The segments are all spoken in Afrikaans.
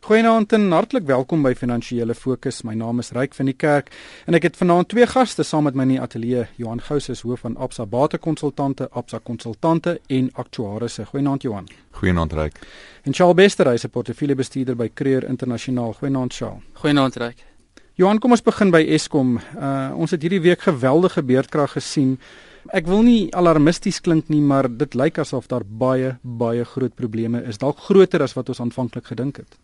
Goeienaand en hartlik welkom by Finansiële Fokus. My naam is Ryk van die Kerk en ek het vanaand twee gaste saam met my in die ateljee. Johan Gous is hoof van Absa Batekonsultante, Absa Konsultante en Aktuarisse. Goeienaand Johan. Goeienaand Ryk. En Charles Bester, hy is 'n portefeuljebestuurder by Creer Internasionaal. Goeienaand Charles. Goeienaand Ryk. Johan, kom ons begin by Eskom. Uh ons het hierdie week geweldige beerdkrag gesien. Ek wil nie alarmisties klink nie, maar dit lyk asof daar baie baie groot probleme is, dalk groter as wat ons aanvanklik gedink het.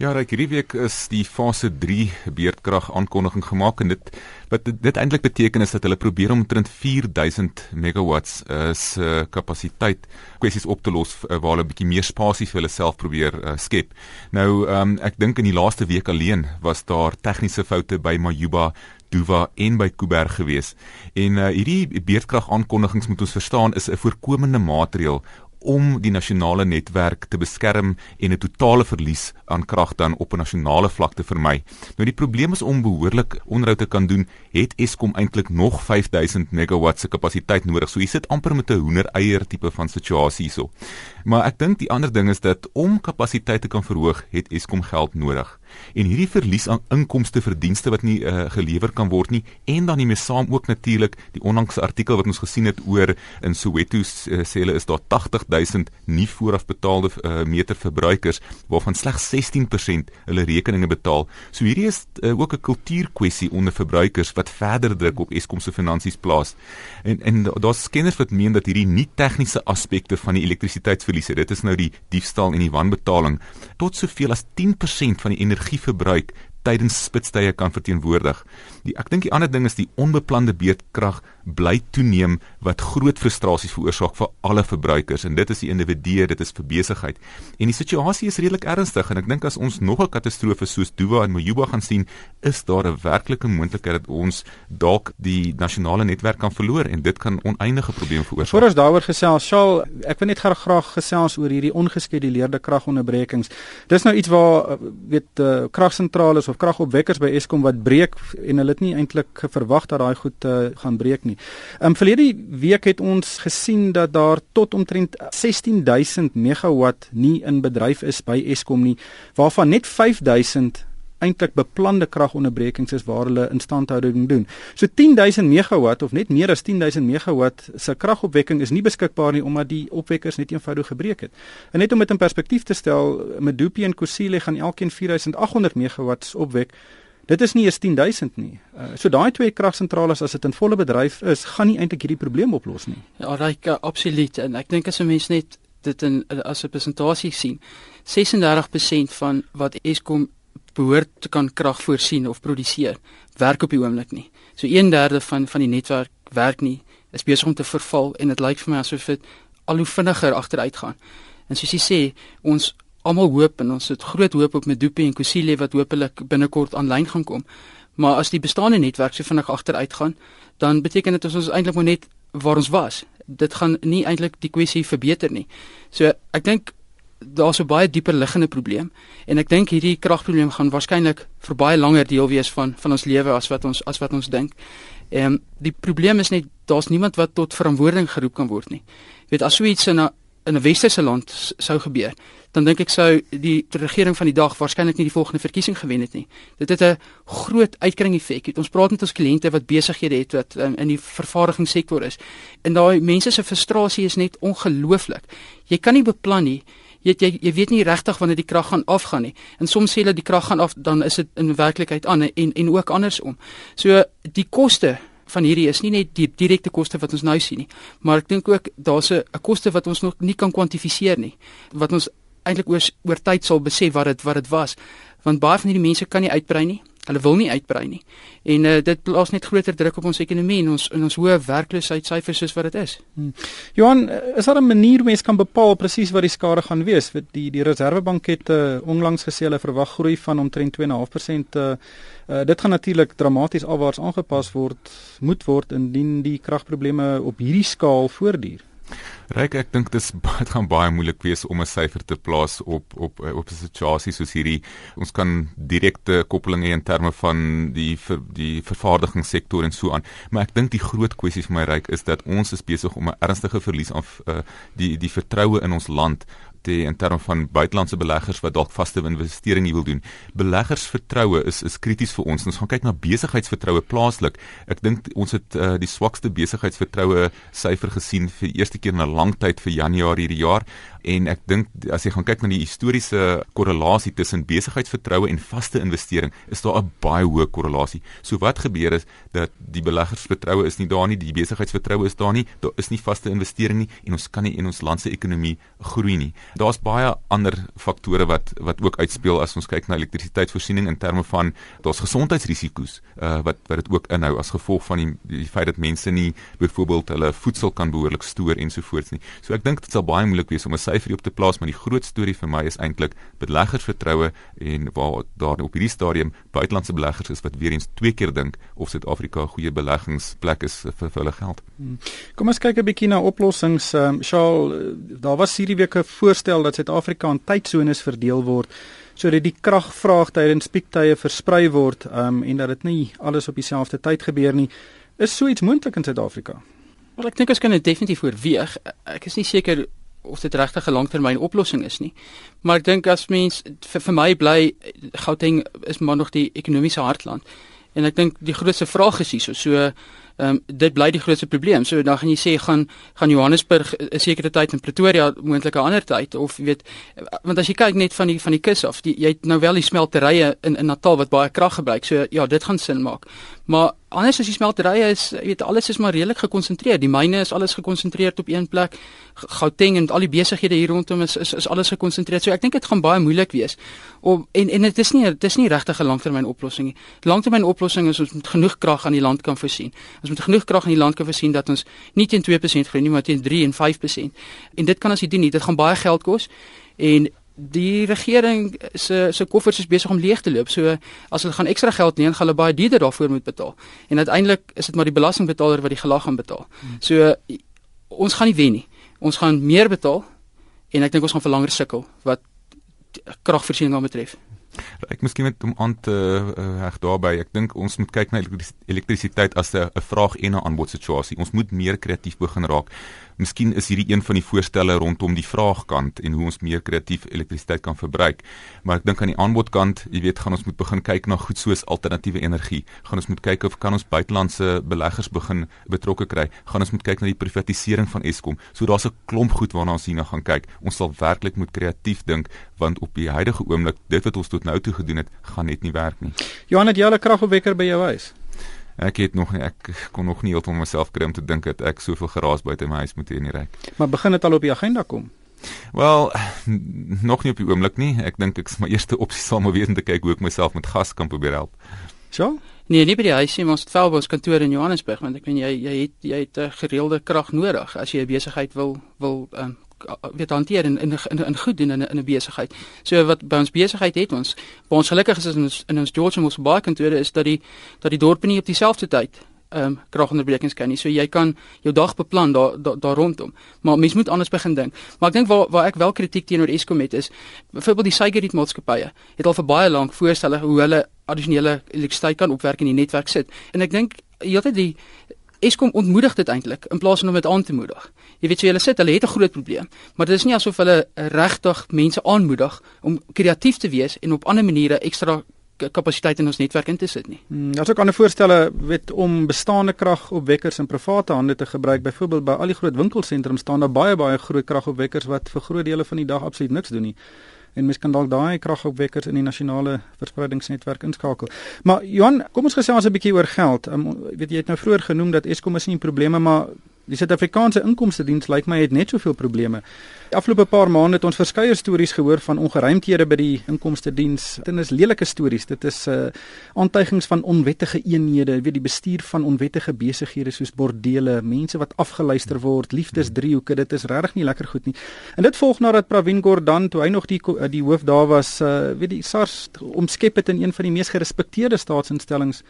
Ja, reg hierdie week is die fase 3 beerdkrag aankondiging gemaak en dit wat dit, dit eintlik beteken is dat hulle probeer om omtrent 4000 megawatts is uh, kapasiteit kwessies op te los uh, waar hulle 'n bietjie meer spasie vir hulle self probeer uh, skep. Nou, um, ek dink in die laaste week alleen was daar tegniese foute by Majuba Duva en by Kuiberg gewees. En uh, hierdie beerdkrag aankondigings moet ons verstaan is 'n voorkomende maatreel om die nasionale netwerk te beskerm en 'n totale verlies aan krag dan op 'n nasionale vlak te vermy. Nou die probleem is om behoorlik onderhoud te kan doen, het Eskom eintlik nog 5000 megawatt se kapasiteit nodig. So jy sit amper met 'n hoendereier tipe van situasie hierso. Maar ek dink die ander ding is dat om kapasiteit te kan verhoog, het Eskom geld nodig en hierdie verlies aan inkomste vir dienste wat nie uh, gelewer kan word nie en dan hiermee saam ook natuurlik die onlangse artikel wat ons gesien het oor in Soweto uh, sê hulle is daar 80000 nie voorafbetaalde uh, meter verbruikers waarvan slegs 16% hulle rekeninge betaal. So hierdie is uh, ook 'n kultuurkwessie onder verbruikers wat verder druk op Eskom se finansies plaas. En en daar's kenners wat meen dat hierdie nie tegniese aspekte van die elektrisiteitsverliese, dit is nou die diefstal en die wanbetaling, tot soveel as 10% van die energie energieverbruik tydens spitstye kan verteenwoordig. Die ek dink die ander ding is die onbeplande beerdkrag bly toeneem wat groot frustrasies veroorsaak vir alle verbruikers en dit is die individue, dit is vir besigheid. En die situasie is redelik ernstig en ek dink as ons nog 'n katastrofe soos Duwa en Mojuba gaan sien, is daar 'n werklike moontlikheid dat ons dalk die nasionale netwerk kan verloor en dit kan oneindige probleme veroorsaak. Voordat ons daaroor gesels, sal ek wil net graag gesels oor hierdie ongeskeduleerde kragonderbrekings. Dis nou iets waar weet uh, kragsentrale of kragopwekkers by Eskom wat breek en hulle het nie eintlik verwag dat daai goed uh, gaan breek nie. Ehm um, verlede week het ons gesien dat daar tot omtrent 16000 megawatt nie in bedryf is by Eskom nie, waarvan net 5000 eintlik beplande kragonderbrekings is waar hulle instandhouding doen. So 10000 megawatt of net meer as 10000 megawatt se kragopwekking is nie beskikbaar nie omdat die opwekkers net eenvoudig gebreek het. En net om dit in perspektief te stel, Medupi en Kusile gaan elkeen 4800 megawatts opwek. Dit is nie eens 10000 nie. Uh, so daai twee kragsentrale as dit in volle bedryf is, gaan nie eintlik hierdie probleem oplos nie. Ja, reg absoluut en ek dink as 'n mens net dit in as 'n presentasie sien, 36% van wat Eskom behoort te kan krag voorsien of produseer werk op die oomblik nie. So 1/3 van van die netwerk werk nie, is besig om te verval en dit lyk vir my asof dit al hoe vinniger agteruit gaan. En soos jy sê, ons almal hoop en ons het groot hoop op Medupi en Kusile wat hopelik binnekort aanlyn gaan kom. Maar as die bestaande netwerk so vinnig agteruit gaan, dan beteken dit ons is eintlik maar net waar ons was. Dit gaan nie eintlik die kwessie verbeter nie. So ek dink daar's 'n baie dieper liggende probleem en ek dink hierdie kragprobleem gaan waarskynlik vir baie langer deel wees van van ons lewe as wat ons as wat ons dink. Ehm die probleem is net daar's niemand wat tot verantwoording geroep kan word nie. Jy weet as so iets in 'n in 'n westerse land sou gebeur, dan dink ek sou die regering van die dag waarskynlik nie die volgende verkiesing gewen het nie. Dit het 'n groot uitkring effek. Ons praat met ons kliënte wat besighede het wat um, in die vervaardigingssektor is. En daai mense se frustrasie is net ongelooflik. Jy kan nie beplan nie jy jy, jy weet nie regtig wanneer die krag gaan afgaan nie. En soms sê hulle die krag gaan af, dan is dit in werklikheid aan en en ook andersom. So die koste van hierdie is nie net die direkte koste wat ons nou sien nie, maar ek dink ook daar's 'n koste wat ons nog nie kan kwantifiseer nie, wat ons eintlik oor oor tyd sal besef wat dit wat dit was. Want baie van hierdie mense kan nie uitbrei nie. Hulle wil nie uitbrei nie. En uh, dit plaas net groter druk op ons ekonomie en ons in ons hoë werkloosheidsyfers soos wat dit is. Hmm. Johan, is daar 'n manier hoe mens kan bepaal presies wat die skade gaan wees? Die die Reserwebank het uh, onlangs gesê hulle verwag groei van omtrent 2.5%. Uh, uh, dit gaan natuurlik dramaties afwaarts aangepas word, moet word indien die kragprobleme op hierdie skaal voortduur. Ryk ek dink dit gaan baie moeilik wees om 'n syfer te plaas op op eh, op 'n situasie soos hierdie. Ons kan direkte koppelinge in terme van die ver, die vervaardigingssektor en so aan, maar ek dink die groot kwessie vir my ryk is dat ons is besig om 'n ernstige verlies af uh, die die vertroue in ons land hê in terme van buitelandse beleggers wat dalk vaste investering hier wil doen. Beleggersvertroue is is krities vir ons. Ons gaan kyk na besigheidsvertroue plaaslik. Ek dink ons het uh, die swakste besigheidsvertroue syfer gesien vir eerste keer in 'n lang tyd vir Januarie hierdie jaar en ek dink as jy gaan kyk na die historiese korrelasie tussen besigheidsvertroue en vaste investering, is daar 'n baie hoë korrelasie. So wat gebeur is dat die beleggersvertroue is nie daar nie, die besigheidsvertroue is daar nie, daar is nie vaste investering nie en ons kan nie in ons land se ekonomie groei nie. Daar's baie ander faktore wat wat ook uitspeel as ons kyk na elektrisiteitsvoorsiening in terme van daar's gesondheidsrisiko's uh, wat wat dit ook inhou as gevolg van die die feit dat mense nie byvoorbeeld hulle voedsel kan behoorlik stoor ensovoorts nie. So ek dink dit sal baie moeilik wees om 'n syfer op te plaas, maar die groot storie vir my is eintlik beleggersvertroue en waar daar op hierdie stadium buitelandse beleggers is wat weer eens twee keer dink of Suid-Afrika 'n goeie beleggingsplek is vir, vir hulle geld. Hmm. Kom ons kyk 'n bietjie na oplossings. Um, Charles, daar was hierdie week 'n voorstel dat Suid-Afrika in tydsones verdeel word sodat die kragvraag tydens piektye versprei word um, en dat dit nie alles op dieselfde tyd gebeur nie. Is so iets moontlik in Suid-Afrika? Wel ek dink ons kan dit definitief oorweeg. Ek is nie seker of dit regtig 'n langtermyn oplossing is nie. Maar ek dink as mens vir, vir my bly Gauteng is maar nog die ekonomiese hartland. En ek dink die grootste vraag is hierso. So ehm um, dit bly die grootste probleem. So dan gaan jy sê gaan gaan Johannesburg 'n sekere tyd en Pretoria moontlik 'n ander tyd of weet want as jy kyk net van die van die kus af, die, jy het nou wel die smelterye in in Natal wat baie krag gebruik. So ja, dit gaan sin maak. Maar anders as die smelterye is, jy weet alles is maar redelik gekonsentreer. Die myne is alles gekonsentreer op een plek. Gauteng en al die besighede hier rondom is is, is alles gekonsentreer. So ek dink dit gaan baie moeilik wees. Om en en dit is nie dit is nie regtig 'n langtermyn oplossing nie. Langtermyn oplossing is ons met genoeg krag aan die land kan voorsien. Ons moet genoeg krag aan die land kan voorsien dat ons nie teen 2% groei nie, maar teen 3 en 5%. En dit kan as jy doen nie, dit gaan baie geld kos. En die regering se se koffers is besig om leeg te loop. So as hulle gaan ekstra geld leen, gaan hulle baie duurder daarvoor moet betaal. En uiteindelik is dit maar die belastingbetaler wat die gelag gaan betaal. So ons gaan nie wen nie. Ons gaan meer betaal en ek dink ons gaan vir langer sukkel wat kragvoorsiening aanbetref. Ek miskien met om aan te uh, daarby. Ek dink ons moet kyk na elektrisiteit as 'n vraag en 'n aanbod situasie. Ons moet meer kreatief begin raak. Miskien is hierdie een van die voorstelle rondom die vraagkant en hoe ons meer kreatief elektrisiteit kan verbruik. Maar ek dink aan die aanbodkant, jy weet, gaan ons moet begin kyk na goed soos alternatiewe energie. Gaan ons moet kyk of kan ons buitelandse beleggers begin betrokke kry. Gaan ons moet kyk na die privatisering van Eskom. So daar's 'n klomp goed waarna ons hierna gaan kyk. Ons sal werklik moet kreatief dink want op die huidige oomblik dit wat ons tot nou toe gedoen het, gaan net nie werk nie. Johan het jy al 'n kragopwekker by jou huis? Ek het nog nie ek kon nog nie heeltemal myself kry om te dink dat ek soveel geraas buite my huis moet hê in die ry. Maar begin dit al op die agenda kom? Wel, nog nie op die oomblik nie. Ek dink ek my eerste opsie sal maar wees om te kyk hoe ek myself met gas kan probeer help. So? Nee, nie by die huis nie, ons het Velbos kantoor in Johannesburg want ek weet jy jy het jy het 'n gereelde krag nodig as jy 'n besigheid wil wil um, weet hanteer in in in, in goed doen in in 'n besigheid. So wat by ons besigheid het ons, by ons gelukkig is in ons in ons George Moss baie kantore is dat die dat die dorpe nie op dieselfde tyd ehm um, kragonderbrekings kan nie. So jy kan jou dag beplan daar daar da rondom. Maar mens moet anders begin dink. Maar ek dink waar waar ek wel kritiek teenoor Eskom het is byvoorbeeld die Suigerriet maatskappye het al vir baie lank voorstelle hoe hulle addisionele elektrisiteit kan opwerk in die netwerk sit. En ek dink heeltyd die Eskom ontmoedig dit eintlik in plaas van om dit aan te moedig. Jy weet so julle sit, hulle het 'n groot probleem, maar dit is nie asof hulle regtig mense aanmoedig om kreatief te wees en op ander maniere ekstra kapasiteit in ons netwerk in te sit nie. Hmm, Daar's ook ander voorstelle weet om bestaande kragopwekkers in private hande te gebruik. Byvoorbeeld by al die groot winkelsentrums staan daar baie baie groot kragopwekkers wat vir groot dele van die dag absoluut niks doen nie en mens kan dalk daai kragopwekkers in die nasionale verspreidingsnetwerk inskakel. Maar Johan, kom ons gesels 'n bietjie oor geld. Um, weet jy het nou vroeër genoem dat Eskom is nie probleme maar Die Suid-Afrikaanse Inkomste Diens lyk my het net soveel probleme. Die afgelope paar maande het ons verskeie stories gehoor van ongeruimthede by die Inkomste Diens. Dit is lelike stories. Dit is uh aantuigings van onwettige eenhede, weet die bestuur van onwettige besighede soos bordele, mense wat afgeluister word, liefdesdriehoeke. Dit is regtig nie lekker goed nie. En dit volg nadat Pravin Gordhan toe hy nog die die hoof daar was, uh weet die SARS omskep het in een van die mees gerespekteerde staatsinstellings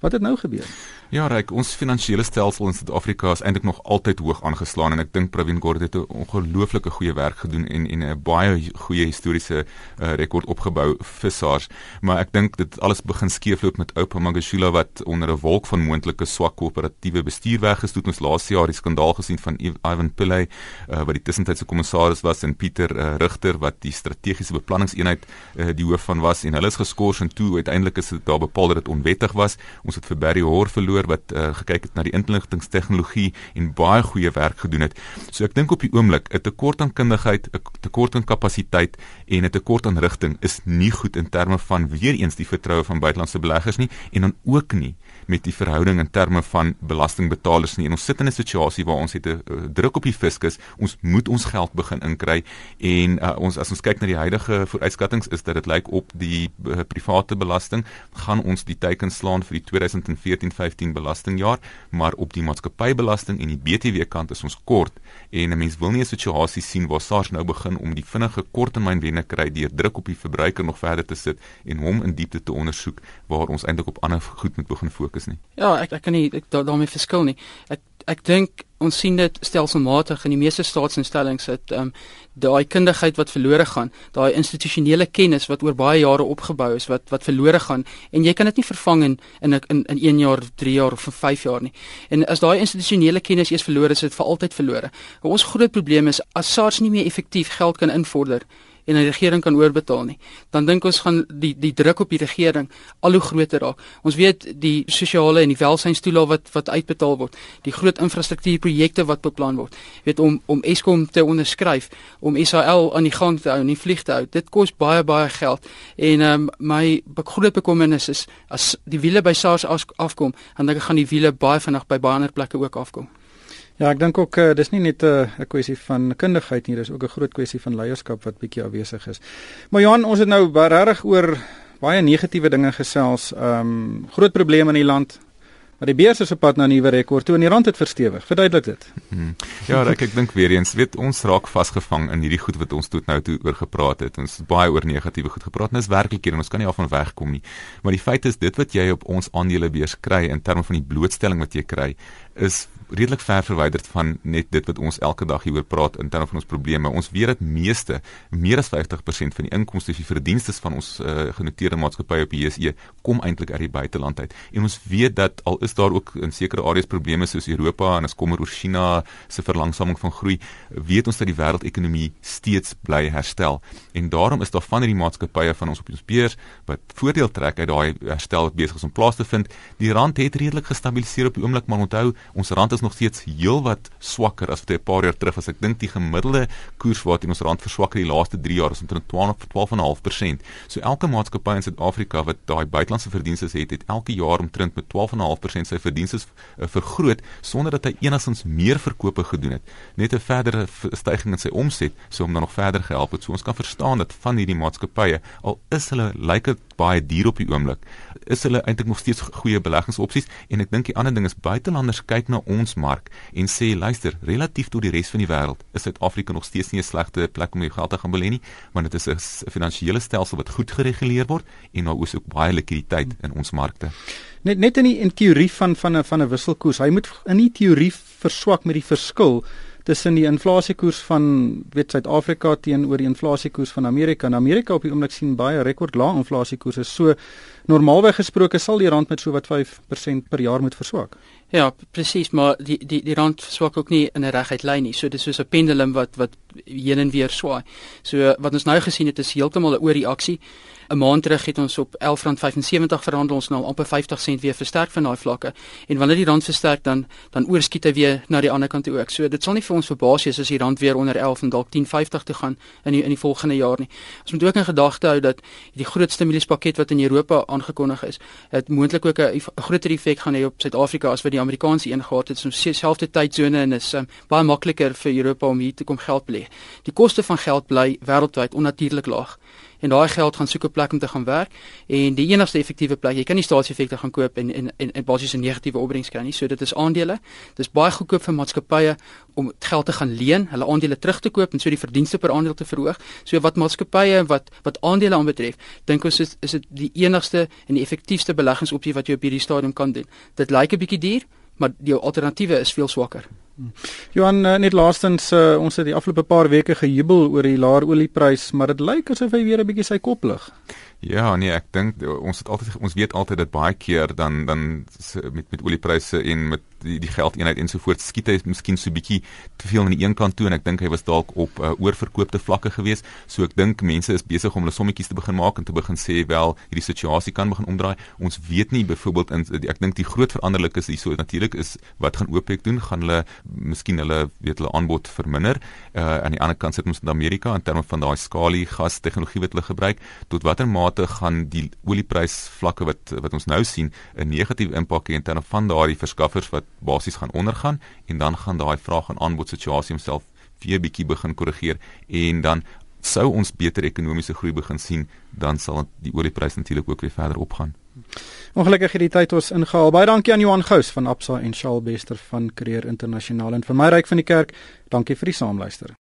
Wat het nou gebeur? Ja, ryk, ons finansiële stelsel in Suid-Afrika is eintlik nog altyd hoog aangeslaan en ek dink Pravin Gordhan het 'n ongelooflike goeie werk gedoen en en 'n baie goeie historiese uh, rekord opgebou vir SARS. Maar ek dink dit alles begin skeefloop met Oupa Magashula wat onder 'n wolk van moontlike swak koöperatiewe bestuur weggestoot ons laas jaar die skandaal gesien van Ivan Pillay uh, wat die tussentydse kommissaris was en Pieter uh, Rigter wat die strategiese beplanningseenheid uh, die hoof van was en hulle is geskort en toe uiteindelik is dit daar bepaal dat dit onwettig was. Ons het vir Barry Hoor verloor wat uh, gekyk het na die inligtingstegnologie en baie goeie werk gedoen het. So ek dink op die oomblik 'n tekort aan kundigheid, 'n tekort aan kapasiteit en 'n tekort aan rigting is nie goed in terme van weer eens die vertroue van buitelandse beleggers nie en dan ook nie met die verhouding in terme van belastingbetalers nie. En ons sit in 'n situasie waar ons het 'n uh, druk op die fiskus. Ons moet ons geld begin inkry en uh, ons as ons kyk na die huidige vooruitskattinge is dat dit lyk op die uh, private belasting gaan ons die teiken slaan vir die 2014-15 belastingjaar, maar op die maatskappybelasting en die BTW kant is ons kort en 'n mens wil nie 'n situasie sien waar SARS nou begin om die vinnige korttermynwenne kry deur druk op die verbruiker nog verder te sit en hom in diepte te ondersoek waar ons eintlik op ander goed moet begin fokus nie. Ja, ek ek kan nie ek da, daarmee verskil nie. Ek ek dink ons sien dit stelselmatig in die meeste staatsinstellings dat ehm um, daai kundigheid wat verlore gaan, daai institusionele kennis wat oor baie jare opgebou is wat wat verlore gaan en jy kan dit nie vervang in in in, in 1 jaar, 3 jaar of 5 jaar nie. En as daai institusionele kennis eers verlore is, is dit vir altyd verlore. Ons groot probleem is as SARS nie meer effektief geld kan invorder en die regering kan oorbetaal nie, dan dink ons gaan die die druk op die regering al hoe groter raak. Ons weet die sosiale en die welsynstoelae wat wat uitbetaal word, die groot infrastruktuurprojekte wat beplan word, weet om om Eskom te onderskryf, om SAL aan die gang te hou, nie vlieg te hou. Dit kos baie baie geld. En ehm um, my groot bekommernis is as die wiele by SARS afkom, dan dink ek gaan die wiele baie vinnig by baie ander plekke ook afkom. Ja, ek dink ook uh, dis nie net 'n uh, kwessie van kundigheid nie, dis ook 'n groot kwessie van leierskap wat bietjie afwesig is. Maar Johan, ons het nou regtig oor baie negatiewe dinge gesels. Ehm um, groot probleme in die land. Maar die beurs is op pad na 'n nuwe rekord toe en die rand het verstewig. Verduidelik dit. Hmm. Ja, ek ek dink weer eens, weet ons raak vasgevang in hierdie goed wat ons tot nou toe oor gepraat het. Ons het baie oor negatiewe goed gepraat en dis werklik hier en ons kan nie af van wegkom nie. Maar die feit is dit wat jy op ons aandelebeurs kry in terme van die blootstelling wat jy kry, is redelik ver verwyderd van net dit wat ons elke dag hieroor praat in terme van ons probleme. Ons weet dat meeste, meer as 50% van die inkomste en verdienste van ons uh, genoteerde maatskappye op die JSE kom eintlik uit die buiteland uit. En ons weet dat al is daar ook in sekere areas probleme soos Europa en as kommer oor China se verlangsaming van groei, weet ons dat die wêreldekonomie steeds bly herstel. En daarom is daar van hierdie maatskappye van ons op ons beurs wat voordeel trek uit daai herstel wat besig is om plaas te vind. Die rand het redelik gestabiliseer op die oomblik, maar onthou, ons rand is nog steeds heelwat swakker as wat hy 'n paar jaar terug was. Ek dink die gemiddelde koers waarteen ons rand verswak het die laaste 3 jaar is omtrent 12 12.5%. So elke maatskappy in Suid-Afrika wat daai buitelandse verdienste het, het elke jaar omtrent met 12.5% sy verdienste uh, vergroot sonder dat hy enigstens meer verkope gedoen het. Net 'n verdere stygings in sy omset sou hom dan nog verder gehelp het. So ons kan verstaan dat van hierdie maatskappye al is hulle lyk dit baie duur op die oomblik, is hulle eintlik nog steeds goeie beleggingsopsies en ek dink die ander ding is buitelanders kyk na ons mark en sê luister, relatief tot die res van die wêreld, is Suid-Afrika nog steeds nie 'n slegte plek om jou geld te gaan belê nie, want dit is 'n finansiële stelsel wat goed gereguleer word en daar is ook baie likwiditeit in ons markte. Net net in die in teorie van van 'n van 'n wisselkoers, hy moet in die teorie verswak met die verskil tussen die inflasiekoers van weet Suid-Afrika teenoor die inflasiekoers van Amerika. En Amerika op die oomblik sien baie rekordlae inflasiekoerse. So normaalweg gesproke sal die rand met so wat 5% per jaar moet verswak. Ja, presies, maar die die die rand swak ook nie in 'n reguit lyn nie. So dis soos 'n pendulum wat wat heen en weer swaai. So wat ons nou gesien het is heeltemal 'n oorreaksie. 'n Maand terug het ons op R11.75 verhandel ons nou amper 50 sent weer versterk van daai vlakke. En wanneer die rand versterk dan dan oorskiet hy weer na die ander kant toe ook. So dit sal nie vir ons verbaas wees as die rand weer onder 11 en dalk 10.50 te gaan in die, in die volgende jaar nie. Ons moet ook in gedagte hou dat die groot stimuluspakket wat in Europa aangekondig is, het moontlik ook 'n groter effek gaan hê op Suid-Afrika as wat die Amerikaanse een gehad het. Is dieselfde tydsone en is um, baie makliker vir Europa om hier te kom geld belê. Die koste van geld bly wêreldwyd onnatuurlik laag en daai geld gaan soek 'n plek om te gaan werk en die enigste effektiewe plek jy kan nie staatseffekte gaan koop en en en, en basies 'n negatiewe opbrengs kry nie. So dit is aandele. Dis baie goedkoop vir maatskappye om geld te gaan leen hulle aandele terug te koop en so die verdienste per aandeel te verhoog. So wat maatskappye wat wat aandele aanbetref dink ons is, is dit die enigste en die effektiefste beleggingsopsie wat jy op hierdie stadium kan doen. Dit lyk 'n bietjie duur maar die alternatiewe is veel swakker Johan uh, net laastens uh, ons het die afgelope paar weke gejubel oor die laer olieprys, maar dit lyk asof hy weer 'n bietjie sy kop lig. Ja, nee, ek dink ons het altyd ons weet altyd dat baie keer dan dan met met oliepryse en met die die geldeenheid ensovoorts skiet hy miskien so bietjie te veel aan die een kant toe en ek dink hy was dalk op uh, oorverkoopte vlakke gewees. So ek dink mense is besig om hulle sommetjies te begin maak en te begin sê wel hierdie situasie kan begin omdraai. Ons weet nie byvoorbeeld in ek dink die groot veranderlik is hierso natuurlik is wat gaan OPEC doen? Gaan hulle miskien hulle weet hulle aanbod verminder? Uh aan die ander kant sit ons in Amerika in terme van daai skalie gas tegnologie wat hulle gebruik. Tot watter mate gaan die olieprys vlakke wat wat ons nou sien 'n negatiewe impak hê in terme van daardie verskaffers wat basies gaan ondergaan en dan gaan daai vraag en aanbod situasie homself weer bietjie begin korrigeer en dan sou ons beter ekonomiese groei begin sien dan sal die oliepryse natuurlik ook weer verder opgaan. Ongelukkig het die tyd ons ingehaal. Baie dankie aan Johan Gous van Absa en Shaal Bester van Creer Internasionaal en vir my ryk van die kerk. Dankie vir die saamluister.